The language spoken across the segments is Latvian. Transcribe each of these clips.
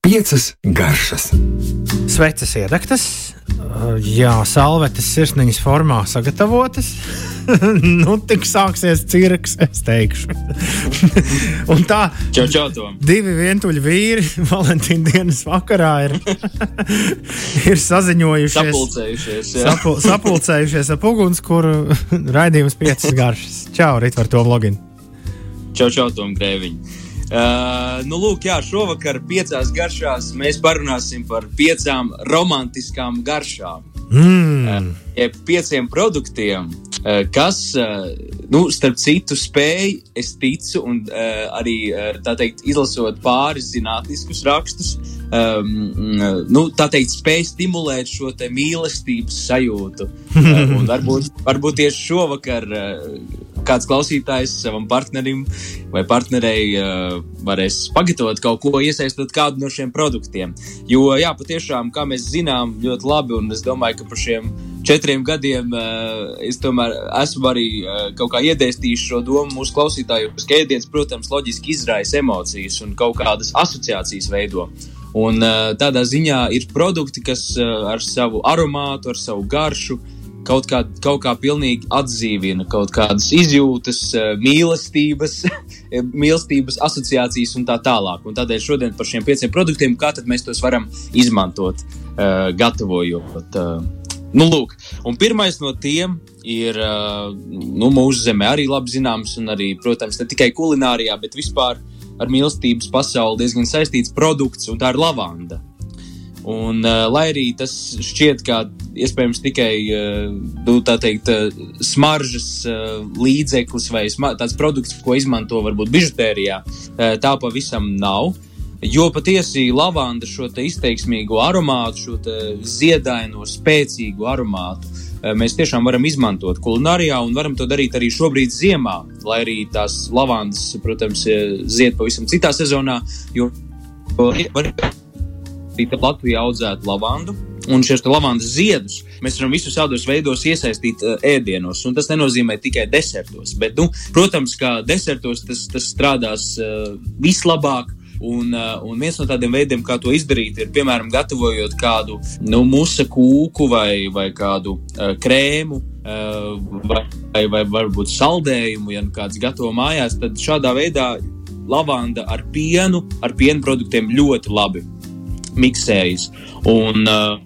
Piecas garšas. Sveces iedegtas, jā, salvetes sirsniņas formā sagatavotas. nu, tik sāksies cirks, es teikšu. un tā, čau, čau, Tom. divi vientuļi vīri Valentīna dienas vakarā ir, ir saziņojušies. Sapulcējušies. jā. Sapu, sapulcējušies ap ugunskura raidījums piecas garšas. Čau, Rīt, var to login. Čau, čau, Tom Grēviņ. Uh, nu, lūk, jā, šovakar piecās garšās mēs parunāsim par piecām romantiskām garšām. Mm. Jeb pieciem produktiem, uh, kas, uh, nu, starp citu, spēj, es ticu, un uh, arī, uh, tā teikt, izlasot pāris zinātniskus rakstus, um, mm, nu, tā teikt, spēj stimulēt šo mīlestības sajūtu. Uh, varbūt, varbūt tieši šovakar uh, kāds klausītājs savam partnerim vai partnerei uh, varēs pagatavot kaut ko, iesaistot kādu no šiem produktiem. Jo, jā, patiešām, kā mēs zinām, ļoti labi, un es domāju, ka par šiem četriem gadiem uh, es tomēr esmu arī uh, kaut kā iedēstījis šo domu mūsu klausītājiem, ka ēdiens, protams, loģiski izraisa emocijas un kaut kādas asociācijas veido. Un uh, tādā ziņā ir produkti, kas uh, ar savu aromātu, ar savu garšu, kaut kā, kaut kā pilnīgi atdzīvina kaut kādas izjūtas, eh, mīlestības, mīlestības asociācijas un tā tālāk. Un tādēļ šodien par šiem pieciem produktiem, kā mēs tos varam izmantot, uh, gatavojot. Nu, lūk, un pirmais no tiem ir nu, mūsu zemē arī labi zināms, un arī, protams, ne tikai kulinārijā, bet vispār ar mīlestības pasauli diezgan saistīts produkts, un tā ir lavanda. Un, uh, lai arī tas šķiet kā iespējams tikai uh, teikt, uh, smaržas uh, līdzeklis vai tāds produkts, ko izmanto varbūt bižutērijā, uh, tā pavisam nav. Jo patiesi lavanda šo izteiksmīgo aromātu, šo ziedaino, spēcīgu aromātu, uh, mēs tiešām varam izmantot kulinārijā un varam to darīt arī šobrīd ziemā, lai arī tās lavandas, protams, zied pavisam citā sezonā. Jo var arī Latvijā audzētu lavandu. Un šos lavandas ziedus mēs varam visus šādos veidos iesaistīt uh, ēdienos. Un tas nenozīmē tikai desertos. Bet, nu, protams, ka desertos tas, tas strādās uh, vislabāk. Un, uh, un viens no tādiem veidiem, kā to izdarīt, ir piemēram gatavojot kādu nu, musa kūku vai, vai kādu uh, krēmu. Uh, vai, vai, vai varbūt saldējumu, ja nu kāds gatavo mājās, tad šādā veidā lavanda ar pienu, ar piena produktiem ļoti labi miksējas. Un, uh,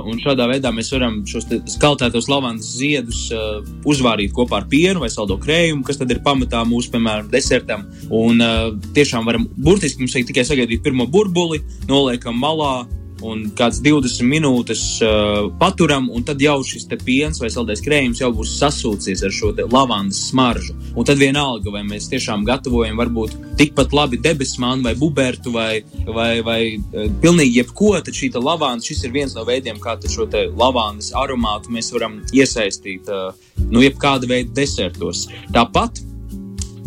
un šādā veidā mēs varam šos skaltētos lavandas ziedus uh, uzvārīt kopā ar pienu vai saldo krējumu, kas tad ir pamatā mūsu, piemēram, desertam. Un uh, tiešām varam burtiski mums tikai sagaidīt pirmo burbuli, noliekam malā un kāds 20 minūtes uh, paturam, un tad jau šis piens vai saldais krējums jau būs sasūcies ar šo lavandas smaržu. Un tad vienalga, vai mēs tiešām gatavojam varbūt tikpat labi debesmānu vai bubertu vai, vai, vai uh, pilnīgi jebko, tad šī lavanda, šis ir viens no veidiem, kā šo lavandas aromātu mēs varam iesaistīt uh, nu, jebkāda veida desertos. Tāpat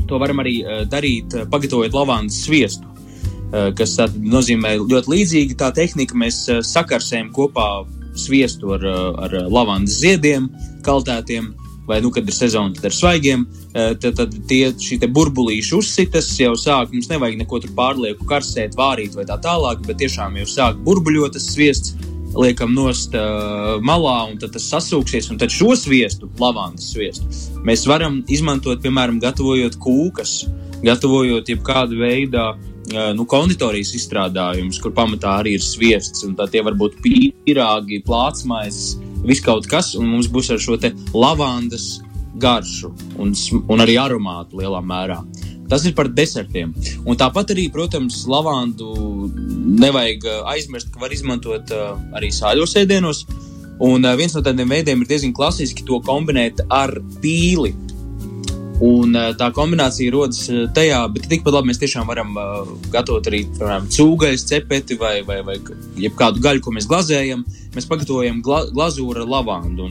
to varam arī uh, darīt, uh, pagatavojot lavandas sviestu. Eh, kas nozīmē ļoti līdzīgi tā tehnika. Mēs eh, sakarsējam kopā sviestu ar, eh, ar lavandas ziediem, kaltētiem, vai, nu, kad ir sezona, tad ar svaigiem. Tad, tad tie burbulīši uzsitas, jau sāk, mums nevajag neko tur pārlieku karsēt, vārīt vai tā tālāk, bet tiešām jau sāk burbuļot tas sviests. Liekam, nost uh, malā, un tad tas sasūksies. Un tad šo sviestu, lavandas sviestu, mēs varam izmantot, piemēram, gatavojot kūkas, gatavojot jebkādu veidu nu, konditorijas izstrādājumus, kur pamatā arī ir sviests. Tad tie var būt pīrāgi, plātsmaizes, viss kaut kas, un mums būs ar šo lavandas garšu un, un arī aromātu lielā mērā. Tas ir par desertiem. Un tāpat arī, protams, lavandu nevajag aizmirst, ka var izmantot arī sāļos ēdienos. Un viens no tādiem veidiem ir diezgan klasiski to kombinēt ar pīli. Un uh, tā kombinācija rodas uh, tajā, bet tikpat labi mēs tiešām varam uh, gatavot arī cūgaļas cepeti vai, vai, vai kādu gaļu, ko mēs glazējam. Mēs pagatavojam gla glazūru ar lavandu.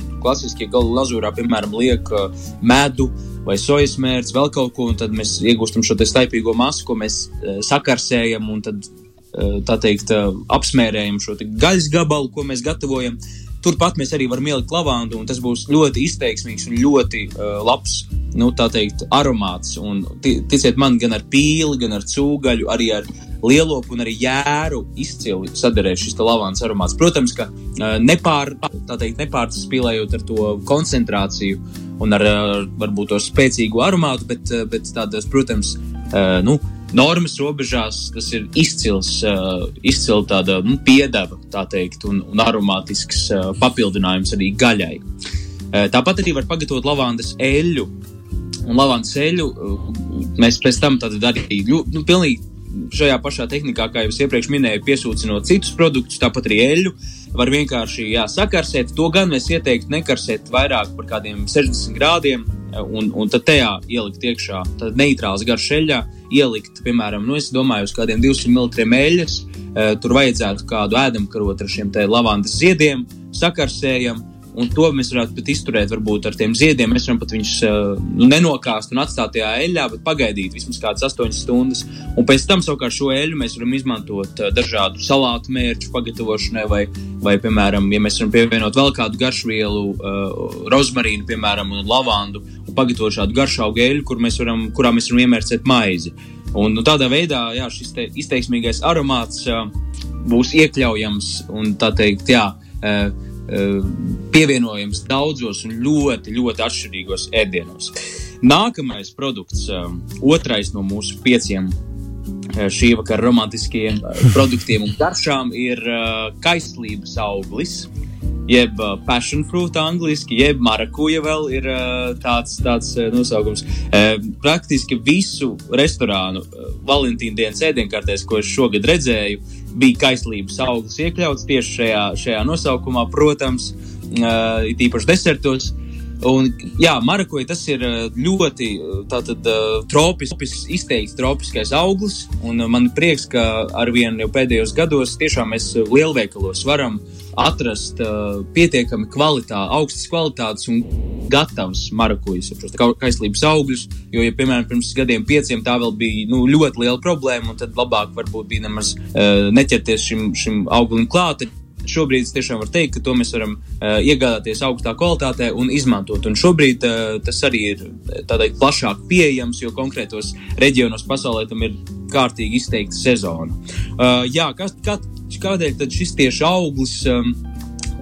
Ja glazūrā, piemēram, liek uh, medu vai sojas mērķis, vēl kaut ko, un tad mēs iegūstam šo staipīgo masu, ko mēs uh, sakarsējam un tad, uh, tā teikt, uh, apsmērējam šo gaļas gabalu, ko mēs gatavojam. Turpat mēs arī varam ielikt lavandu, un tas būs ļoti izteiksmīgs un ļoti uh, labs, nu, tā teikt, aromāts. Un ticiet man, gan ar pīli, gan ar cūgaļu, arī ar lielopu un arī jēru izcili sadarēs šis lavāns aromāts. Protams, ka uh, nepār, nepārspīlējot ar to koncentrāciju un ar, ar varbūt to spēcīgu aromātu, bet, bet tādas, protams, uh, nu, normas robežās tas ir izcils, uh, izcils tāda nu, piedeva, tā teikt, un, un aromātisks uh, papildinājums arī gaļai. Uh, tāpat arī var pagatavot lavandas eļļu. Un lavandas eļļu uh, mēs pēc tam arī nu, pilnīgi šajā pašā tehnikā, kā jau es iepriekš minēju, piesūcinot citus produktus, tāpat arī eļļu, var vienkārši jā, sakarsēt. To gan mēs ieteiktu nekarsēt vairāk par kādiem 60 grādiem, un, un tad tajā ielikt iekšā neitrāls garš eļļā, ielikt, piemēram, nu, es domāju, uz kādiem 200 ml eļļas. Eh, tur vajadzētu kādu ēdamkarotu ar šiem lavandas ziediem, sakarsējam, Un to mēs varētu pat izturēt, varbūt ar tiem ziediem. Mēs varam pat viņus uh, nenokāst un atstāt tajā eļļā, bet pagaidīt vismaz kādas 8 stundas. Un pēc tam savukārt šo eļļu mēs varam izmantot uh, dažādu salātu mērķu pagatavošanai, vai, vai, piemēram, ja mēs varam pievienot vēl kādu garšvielu, uh, rozmarīnu, piemēram, un lavandu, un pagatavot šādu garšaugu eļļu, kur mēs varam, kurā mēs varam iemērcēt maizi. Un, nu, tādā veidā jā, šis te izteiksmīgais aromāts uh, būs iekļaujams un tā teikt, jā. Uh, pievienojams daudzos un ļoti, ļoti atšķirīgos ēdienos. Nākamais produkts, eh, otrais no mūsu pieciem eh, šī vakara romantiskiem produktiem un garšām, ir kaislības auglis. Jeb passion fruit, angļuiski, jeb marakuja vēl ir tāds, tāds nosaukums. Praktiski visu restorānu Valentīna dienas ēdienkartēs, ko es šogad redzēju, bija kaislības auglis iekļauts tieši šajā, šajā nosaukumā, protams, uh, īpaši desertos. Un, jā, marakoja tas ir ļoti tātad, tropisks, izteikts tropiskais auglis, man prieks, ka arvien pēdējos gados tiešām mēs lielveikalos varam atrast uh, pietiekami kvalitā, augstas kvalitātes un gatavs marakujas, šos kaislības augļus. Jo, ja, piemēram, pirms gadiem pieciem tā vēl bija nu, ļoti liela problēma, tad labāk varbūt bija nemaz uh, neķerties šim, šim auglim klāt. Šobrīd tiešām varu teikt, ka to mēs varam uh, iegādāties augstā kvalitātē un izmantot. Un šobrīd uh, tas arī ir tādai plašāk pieejams, jo konkrētos reģionos pasaulē tam ir kārtīgi izteikta sezona. Uh, jā, kas, kā, kādēļ tad šis tieši auglis? Um,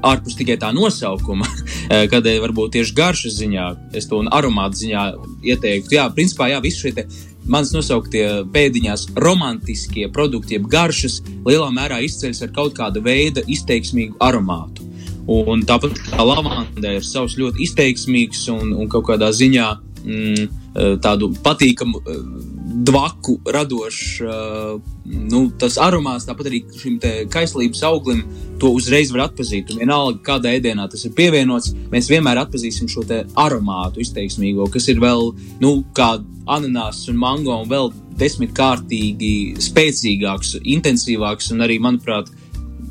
ārpus tikai tā nosaukuma, uh, kādēļ varbūt tieši garšas ziņā, es to aromātu ziņā ieteiktu. Jā, principā, jā, visi šie manas nosauktie pēdiņās romantiskie produkti, jeb garšas, lielā mērā izceļas ar kaut kādu veidu izteiksmīgu aromātu. Un tāpat kā lavanda ir savs ļoti izteiksmīgs un, un kaut kādā ziņā mm, uh, tādu patīkamu uh, dvaku radošs uh, nu, tas aromāts, tāpat arī šim kaislības auglim, to uzreiz var atpazīt. Un vienalga, kādā ēdienā tas ir pievienots, mēs vienmēr atpazīsim šo aromātu izteiksmīgo, kas ir vēl nu, kā ananās un mango un vēl desmitkārtīgi spēcīgāks, intensīvāks un arī, manuprāt,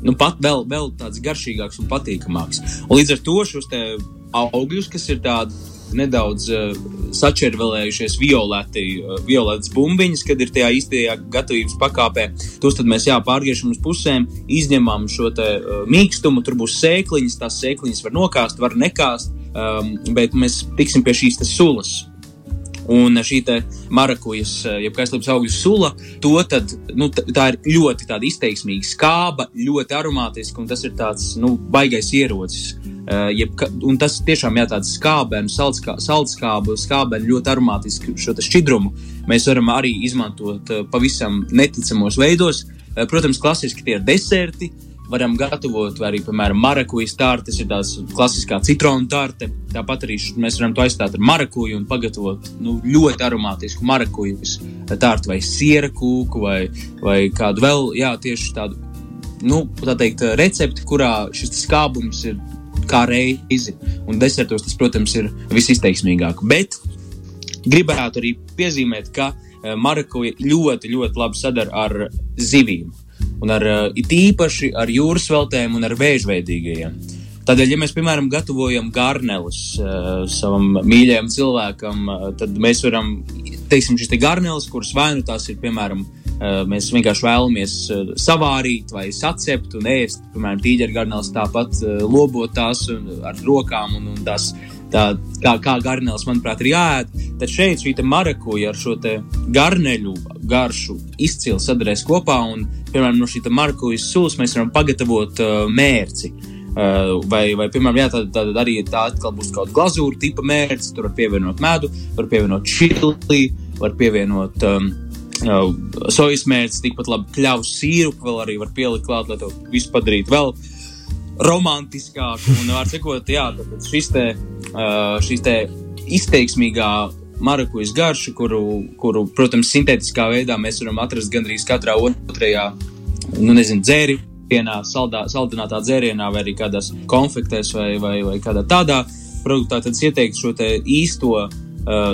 nu, pat vēl, vēl tāds garšīgāks un patīkamāks. Un līdz ar to šos augļus, kas ir tādi nedaudz uh, sačervelējušies violeti, uh, violetas bumbiņas, kad ir tajā īstajā gatavības pakāpē. Tos mēs jā, pārgriežam uz pusēm, izņemam šo te, uh, mīkstumu, tur būs sēkliņas, tās sēkliņas var nokāst, var nekāst, um, bet mēs tiksim pie šīs sulas. Un šī marakujas, jeb kaislības augļu sula, tad, nu, tā ir ļoti izteiksmīga skāba, ļoti aromātiska, un tas ir tāds nu, baisais ierocis. Uh, jeb, un tas tiešām ir tāds skābens, saldskābu, skābens, ļoti aromātisks šo šķidrumu. Mēs varam arī izmantot uh, pavisam neticamos veidos. Uh, protams, klasiski tie ir deserti, varam gatavot arī, piemēram, marakujas tārti. Tas ir tāds klasiskā citronu tārte. Tāpat arī mēs varam to aizstāt ar marakuju un pagatavot nu, ļoti aromātisku marakujas tārtu vai siera kūku vai, vai kādu vēl, jā, tieši tādu, nu, tā teikt, recepti, kurā šis skābums ir kā reizi. Un desertos tas, protams, ir visizteiksmīgāk. Bet gribētu arī piezīmēt, ka eh, marakuja ļoti, ļoti labi sadara ar zivīm un ar uh, it īpaši ar jūras veltēm un ar vēžveidīgajiem. Tādēļ, ja mēs, piemēram, gatavojam garneles uh, savam mīļajam cilvēkam, uh, tad mēs varam, teiksim, šīs te garneles, kuras vai nu tās ir, piemēram, Mēs vienkārši vēlamies savārīt vai sacept un ēst. Piemēram, tīģergarnēls tāpat lobot tās ar rokām un, un tās tā, kā, kā garnēlis, manuprāt, ir jāēd. Tad šeit šī marakuja ar šo garneļu garšu izcili sadarēs kopā. Un, piemēram, no šī marakujas sūs mēs varam pagatavot uh, mērci. Uh, vai, vai, piemēram, jā, tad, tad arī tā atkal būs kaut kāda glazūra tipa mērķis. Tur var pievienot medu, var pievienot čili, var pievienot um, sojas mērķis, tikpat labi kļavu sīrupu vēl arī var pielikt klāt, lai to visu padarītu vēl romantiskāku. Un, var sakot, jā, šis te, šis te izteiksmīgā marakujas garša, kuru, kuru, protams, sintētiskā veidā mēs varam atrast gandrīz katrā otrajā, nu, nezinu, dzērienā, saldā, saldinātā dzērienā, vai arī kādās konfektēs, vai, vai, vai kādā tādā produktā, tad ieteiktu šo īsto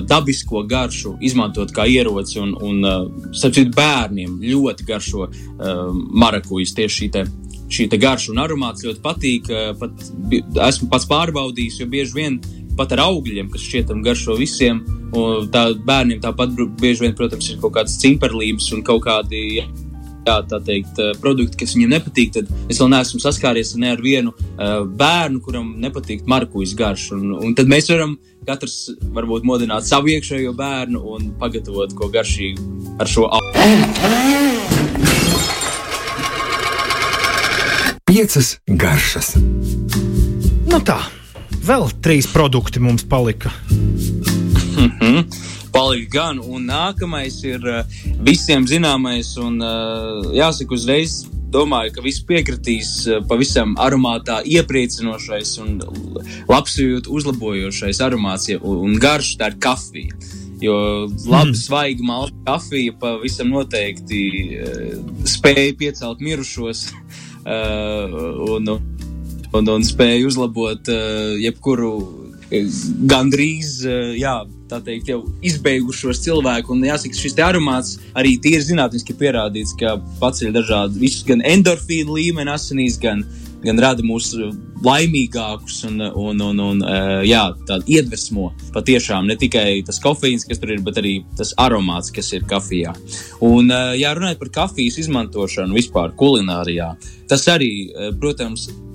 dabisko garšu izmantot kā ieroci. Un, un uh, sapcīt, bērniem ļoti garšo uh, marakujas tieši šī. Te, Šī garša un aromāts ļoti patīk. Uh, pat, esmu pats pārbaudījis, jo bieži vien pat ar augļiem, kas šķietam garšo visiem. Tā bērniem tāpat bieži vien, protams, ir kaut kādas cimperlības un kaut kādi jā, tā teikt, eh, produkti, kas viņam nepatīk, tad es vēl neesmu saskāries ne ar vienu uh, bērnu, kuram nepatīk markuļs garš. Un, un tad mēs varam katrs varbūt modināt savu iekšējo bērnu un pagatavot ko garšīgu ar šo augstu. Piecas garšas. Nu tā, vēl trīs produkti mums palika. Mm -hmm palika gan. Un nākamais ir uh, visiem zināmais, un uh, jāsaka, uzreiz domāju, ka visi piekritīs uh, pavisam aromātā iepriecinošais un labsajūtu uzlabojošais aromāts un garš tā ir kafija. Jo labi, mm. svaiga malta kafija pavisam noteikti spēja piecelt mirušos un, un, un spēja uzlabot jebkuru gandrīz, jā, tā teikt, jau izbeigušos cilvēku. Un jāsaka, šis aromāts arī tīri zinātniski pierādīts, ka paceļ dažādu, visus gan endorfīnu līmeni asinīs, gan, gan rada mūs laimīgākus un, un, un, un jā, tādu iedvesmo patiešām ne tikai tas kofeīns, kas tur ir, bet arī tas aromāts, kas ir kafijā. Un, jā, runājot par kafijas izmantošanu vispār kulinārijā, tas arī, protams, ir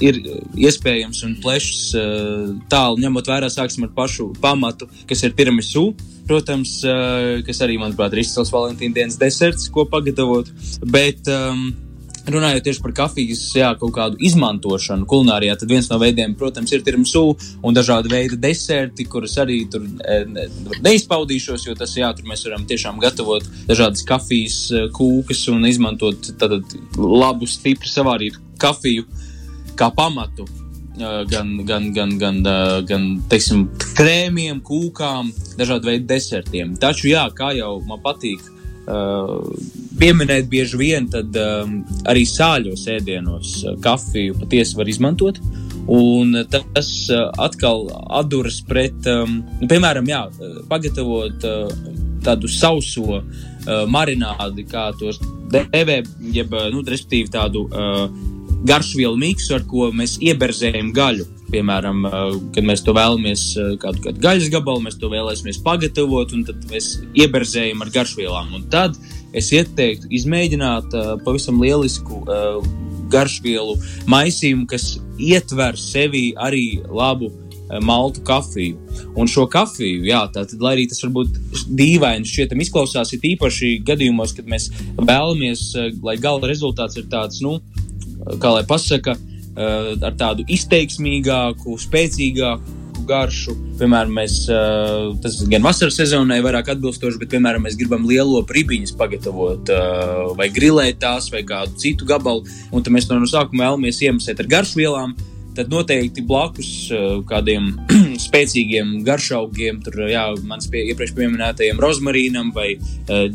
iespējams un plešs eh, tālu, ņemot vērā, sāksim ar pašu pamatu, kas ir tiramisu. Protams, eh, kas arī, manuprāt, ir izcils Valentīna dienas deserts, ko pagatavot. Bet, um, Runājot tieši par kafijas jā, kaut kādu izmantošanu kulinārijā, tad viens no veidiem, protams, ir tiramisu un dažādi veidi deserti, kurus arī tur eh, ne, neizpaudīšos, jo tas, jā, tur mēs varam tiešām gatavot dažādas kafijas kūkas un izmantot tādu labu, stipru savārītu kafiju kā pamatu gan, gan, gan, gan, gan teiksim, krēmiem, kūkām, dažādu veidu desertiem. Taču, jā, kā jau man patīk pieminēt, bieži vien tad, arī sāļos ēdienos kafiju patiesi var izmantot. Un tas atkal atduras pret, nu, piemēram, jā, pagatavot tādu sauso marinādi, kā tos dēvē, jeb, nu, tādu garšvielu miksu, ar ko mēs ieberzējam gaļu. Piemēram, kad mēs to vēlamies, kādu, kādu gaļas gabalu, mēs to vēlamies pagatavot, un tad mēs ieberzējam ar garšvielām. Un tad es ieteiktu izmēģināt pavisam lielisku garšvielu maisījumu, kas ietver sevi arī labu maltu kafiju. Un šo kafiju, jā, tātad, lai arī tas varbūt dīvaini šķietam izklausās, ir īpaši gadījumos, kad mēs vēlamies, lai gala rezultāts ir tāds, nu, kā lai pasaka, eh, ar tādu izteiksmīgāku, spēcīgāku garšu. Piemēram, mēs, eh, tas gan vasaras sezonai vairāk atbilstoši, bet, piemēram, mēs gribam lielo pribiņus pagatavot, eh, vai grilēt tās, vai kādu citu gabalu, un tad mēs to no sākuma vēlamies iemasēt ar garšvielām. Tad noteikti blakus kādiem spēcīgiem garšaugiem, tur jau manas pie, iepriekš pieminētajiem rozmarīnam vai uh,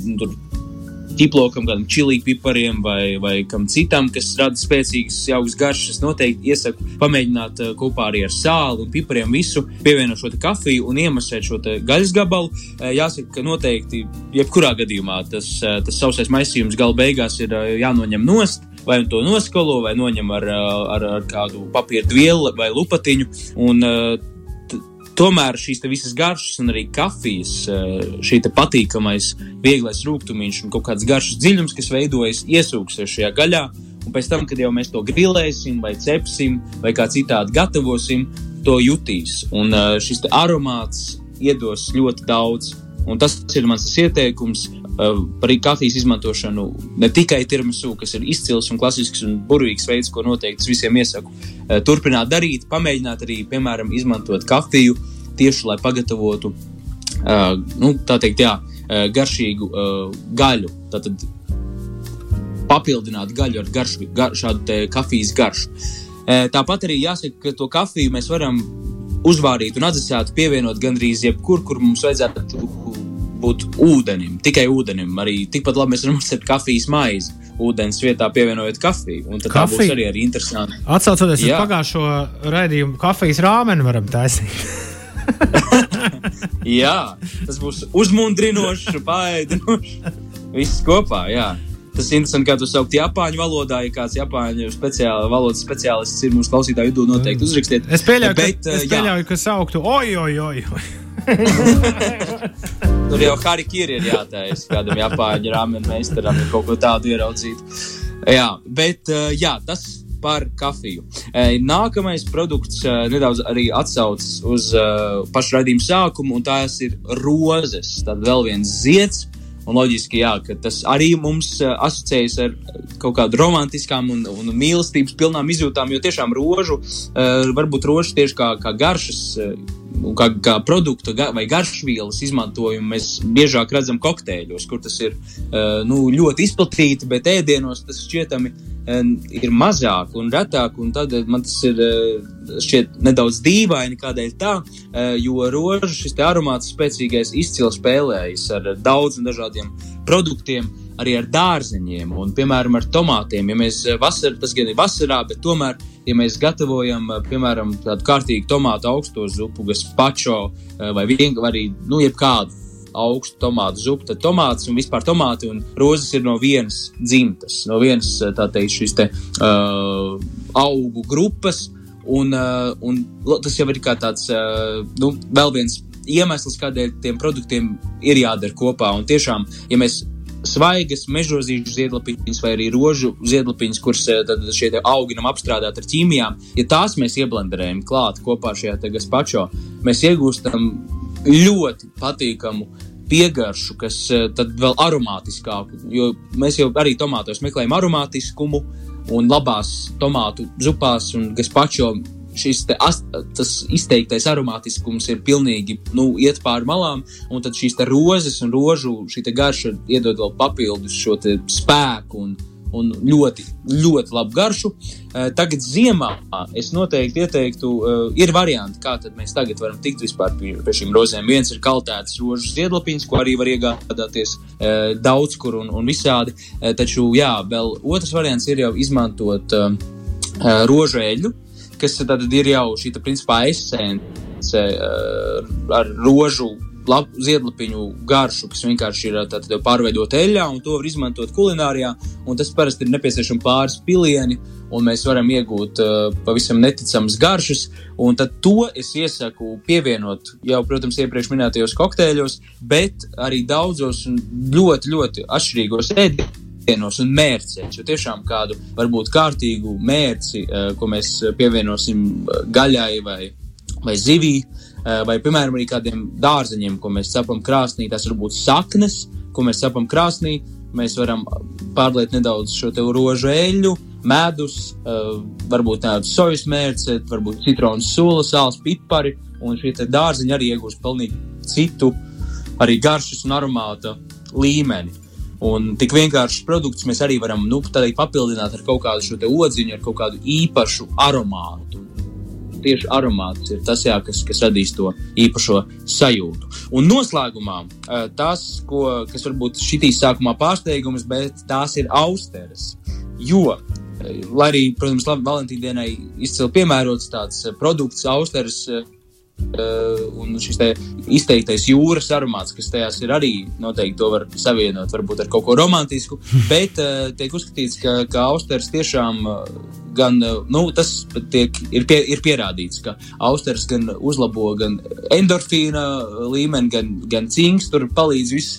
ķiplokam, kādam čili pipariem vai, vai kam citam, kas rada spēcīgas, jaukas garšas. Noteikti iesaku pamēģināt uh, kopā arī ar sāli un pipariem visu, pievienot šo kafiju un iemasēt šo gaļas gabalu. Uh, jāsaka, ka noteikti, jebkurā gadījumā, tas, uh, tas sausais maisījums gala beigās ir jānoņem nost vai to noskalo, vai noņem ar, ar, ar kādu papīra vielu vai lupatiņu. Un, tomēr šīs visas garšas un arī kafijas, šī patīkamais, vieglais rūkstošs un kaut kāds garšas dziļums, kas veidojas iesūksies šajā gaļā. Un pēc tam, kad jau mēs to grilēsim, vai cepsim, vai kā citādi gatavosim, to jutīs. Un šis aromāts iedos ļoti daudz. Un tas ir mans ieteikums par kafijas izmantošanu ne tikai tiramisu, kas ir izcils un klasisks un burvīgs veids, ko noteikti visiem iesaku uh, turpināt darīt, pamēģināt arī, piemēram, izmantot kafiju tieši lai pagatavotu uh, nu, teikt, jā, garšīgu gaļu. Tātad papildināt gaļu ar garšu, gar, šādu kafijas garšu. Tāpat arī jāsaka, ka to kafiju mēs varam uzvārīt un atdzesāt, pievienot gandrīz jebkur, kur mums vajadzētu būt ūdenim, tikai ūdenim. Arī tikpat labi mēs varam uzsvērt kafijas maizi. Ūdens vietā pievienojot kafiju. Un tad Kafija. tā būs arī, arī interesanti. Atcaucoties uz pagājušo raidījumu, kafijas rāmeni varam taisīt. jā, tas būs uzmundrinošs, paēdinošs. Viss kopā, jā. Tas ir interesanti, kā tu sauc Japāņu valodā. Ja kāds Japāņu speciāli, valodas speciālists ir mūsu klausītāju vidū, noteikti uzrakstiet. Es pieļauju, Bet, ka, es pieļauju ka sauktu oi, oi, oi. Tur jau Harikiri ir jātaisa kādam Japāņu rāmenu meistaram, ja kaut ko tādu ieraudzīt. Jā, bet jā, tas par kafiju. Nākamais produkts nedaudz arī atsaucas uz pašu raidījumu sākumu, un tās ir rozes. Tad vēl viens zieds Un loģiski, jā, ka tas arī mums uh, asociējas ar kaut kādu romantiskām un, un mīlestības pilnām izjūtām, jo tiešām rožu, uh, varbūt rožu tieši kā, kā garšas. Kā, kā produktu vai garšvielas izmantojumu mēs biežāk redzam kokteļos, kur tas ir nu, ļoti izplatīti, bet ēdienos tas šķietami ir mazāk un retāk, un tad man tas ir šķiet nedaudz dīvaini, kādēļ tā, jo rožu šis aromāts spēcīgais izcili spēlējas ar daudziem dažādiem produktiem. Arī ar dārzeņiem, un, piemēram, ar tomātiem. Ja mēs vasarā, tas gan ir vasarā, bet tomēr, ja mēs gatavojam, piemēram, tādu kārtīgu tomātu augsto zupu, gaspačo vai, vien, vai arī, nu, jebkādu augstu tomātu zupu, tad tomāts un vispār tomāti un rozes ir no vienas dzimtas, no vienas tā teikt, šīs te uh, augu grupas. Un, uh, un tas jau ir kā tāds, uh, nu, vēl viens iemesls, kādēļ tiem produktiem ir jādara kopā. Un tiešām, ja mēs svaigas mežozīšu ziedlapiņas vai arī rožu ziedlapiņas, kuras šie augi nav apstrādāti ar ķīmijām, ja tās mēs ieblenderējam klāt kopā šajā gaspačo, mēs iegūstam ļoti patīkamu piegaršu, kas eh, tad vēl aromātiskāku. Jo mēs jau arī tomātos meklējam aromātiskumu un labās tomātu zupās un gaspačo. Šis tas izteiktais aromātiskums ir pilnīgi nu, iet pāri malām, un tad šīs rozes un rožu garša iedod vēl papildus šo spēku un, un ļoti, ļoti labu garšu. Uh, tagad ziemā es noteikti ieteiktu, uh, ir varianti, kā mēs tagad varam tikt vispār pie, pie šīm rozēm. Viens ir kaltētas rožu ziedlapiņas, ko arī var iegādāties uh, daudz kur un, un visādi. Taču, jā, vēl otrs variants ir jau izmantot rožu eļļu, kas tad ir jau šī principā esence ar rožu lap, ziedlapiņu garšu, kas vienkārši ir tātad, pārveidot eļļā, un to var izmantot kulinārijā. Tas parasti ir nepieciešams pāris pilieni, un mēs varam iegūt uh, pavisam neticamas garšas. Tad to es iesaku pievienot jau, protams, iepriekš minētajos kokteļos, bet arī daudzos ļoti, ļoti atšķirīgos ēdienos un mērcēs. Jo tiešām kādu varbūt kārtīgu mērci, uh, ko mēs pievienosim gaļai vai, vai Eh, vai, piemēram, arī kādiem dārzeņiem, ko mēs cepam krāsnī. Tas var būt saknes, ko mēs cepam krāsnī. Mēs varam pārliet nedaudz šo te rožu eļļu, medus, uh, varbūt tādu sojas mērci, varbūt citronu sula, sāls, pipari. Un šie dārziņi arī iegūst pilnīgi citu, arī garšas un aromāta līmeni. Un tik vienkāršs produkts mēs arī varam nu, papildināt ar kaut kādu šo odziņu, ar kaut kādu īpašu aromātu tieši aromāts ir tas, jā, kas, kas radīs to īpašo sajūtu. Un noslēgumā eh, tas, ko, kas varbūt šitīs sākumā pārsteigums, bet tās ir austeres. Jo, eh, lai arī, protams, Valentīna dienai izcili piemērots tāds eh, produkts, austeres un šis izteiktais jūras aromāts, kas tajās ir arī noteikti to var savienot varbūt ar kaut ko romantisku, bet tiek uzskatīts, ka, ka austers tiešām gan nu, tas tiek, ir, pie, ir pierādīts, ka austers gan uzlabo gan endorfīna līmeni, gan, gan cinks tur palīdz vis,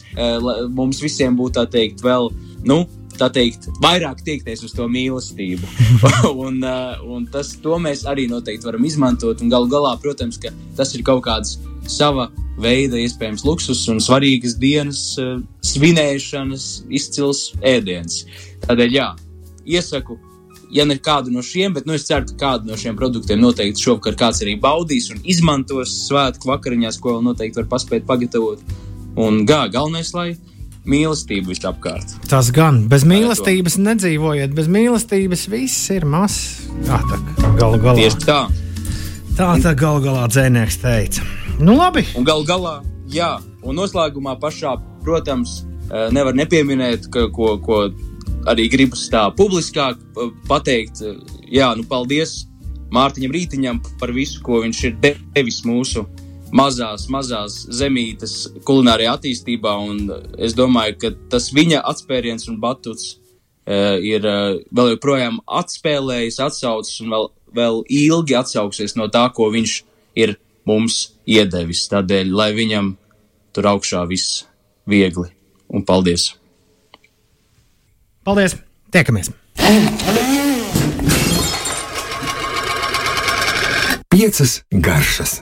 mums visiem būt tā teikt vēl, nu, tā teikt, vairāk tiekties uz to mīlestību. un, uh, un tas, to mēs arī noteikti varam izmantot. Un galu galā, protams, ka tas ir kaut kāds sava veida, iespējams, luksus un svarīgas dienas, uh, svinēšanas, izcils ēdiens. Tādēļ, jā, iesaku. Ja ne kādu no šiem, bet nu, es ceru, ka kādu no šiem produktiem noteikti šovakar kāds arī baudīs un izmantos svētku vakariņās, ko vēl noteikti var paspēt pagatavot. Un gā, galvenais, lai mīlestība visapkārt. Tas gan bez mīlestības nedzīvojiet, bez mīlestības viss ir mazs. Tā tā galu galā. Tieši tā. Tā tā galu galā dzēnieks teica. Nu labi. Un galu galā, jā, un noslēgumā pašā, protams, eh, nevar nepieminēt, ka, ko, ko arī gribas tā publiskāk eh, pateikt. Jā, nu paldies Mārtiņam Rītiņam par visu, ko viņš ir devis mūsu mazās, mazās zemītes kulinārijā attīstībā. Es domāju, ka tas viņa atspēriens un batuts uh, ir uh, vēl joprojām atspēlējis, atsaucis un vēl, vēl ilgi atsauksies no tā, ko viņš ir mums iedevis. Tādēļ, lai viņam tur augšā viss viegli un paldies! Paldies! Tiekamies! Piecas garšas!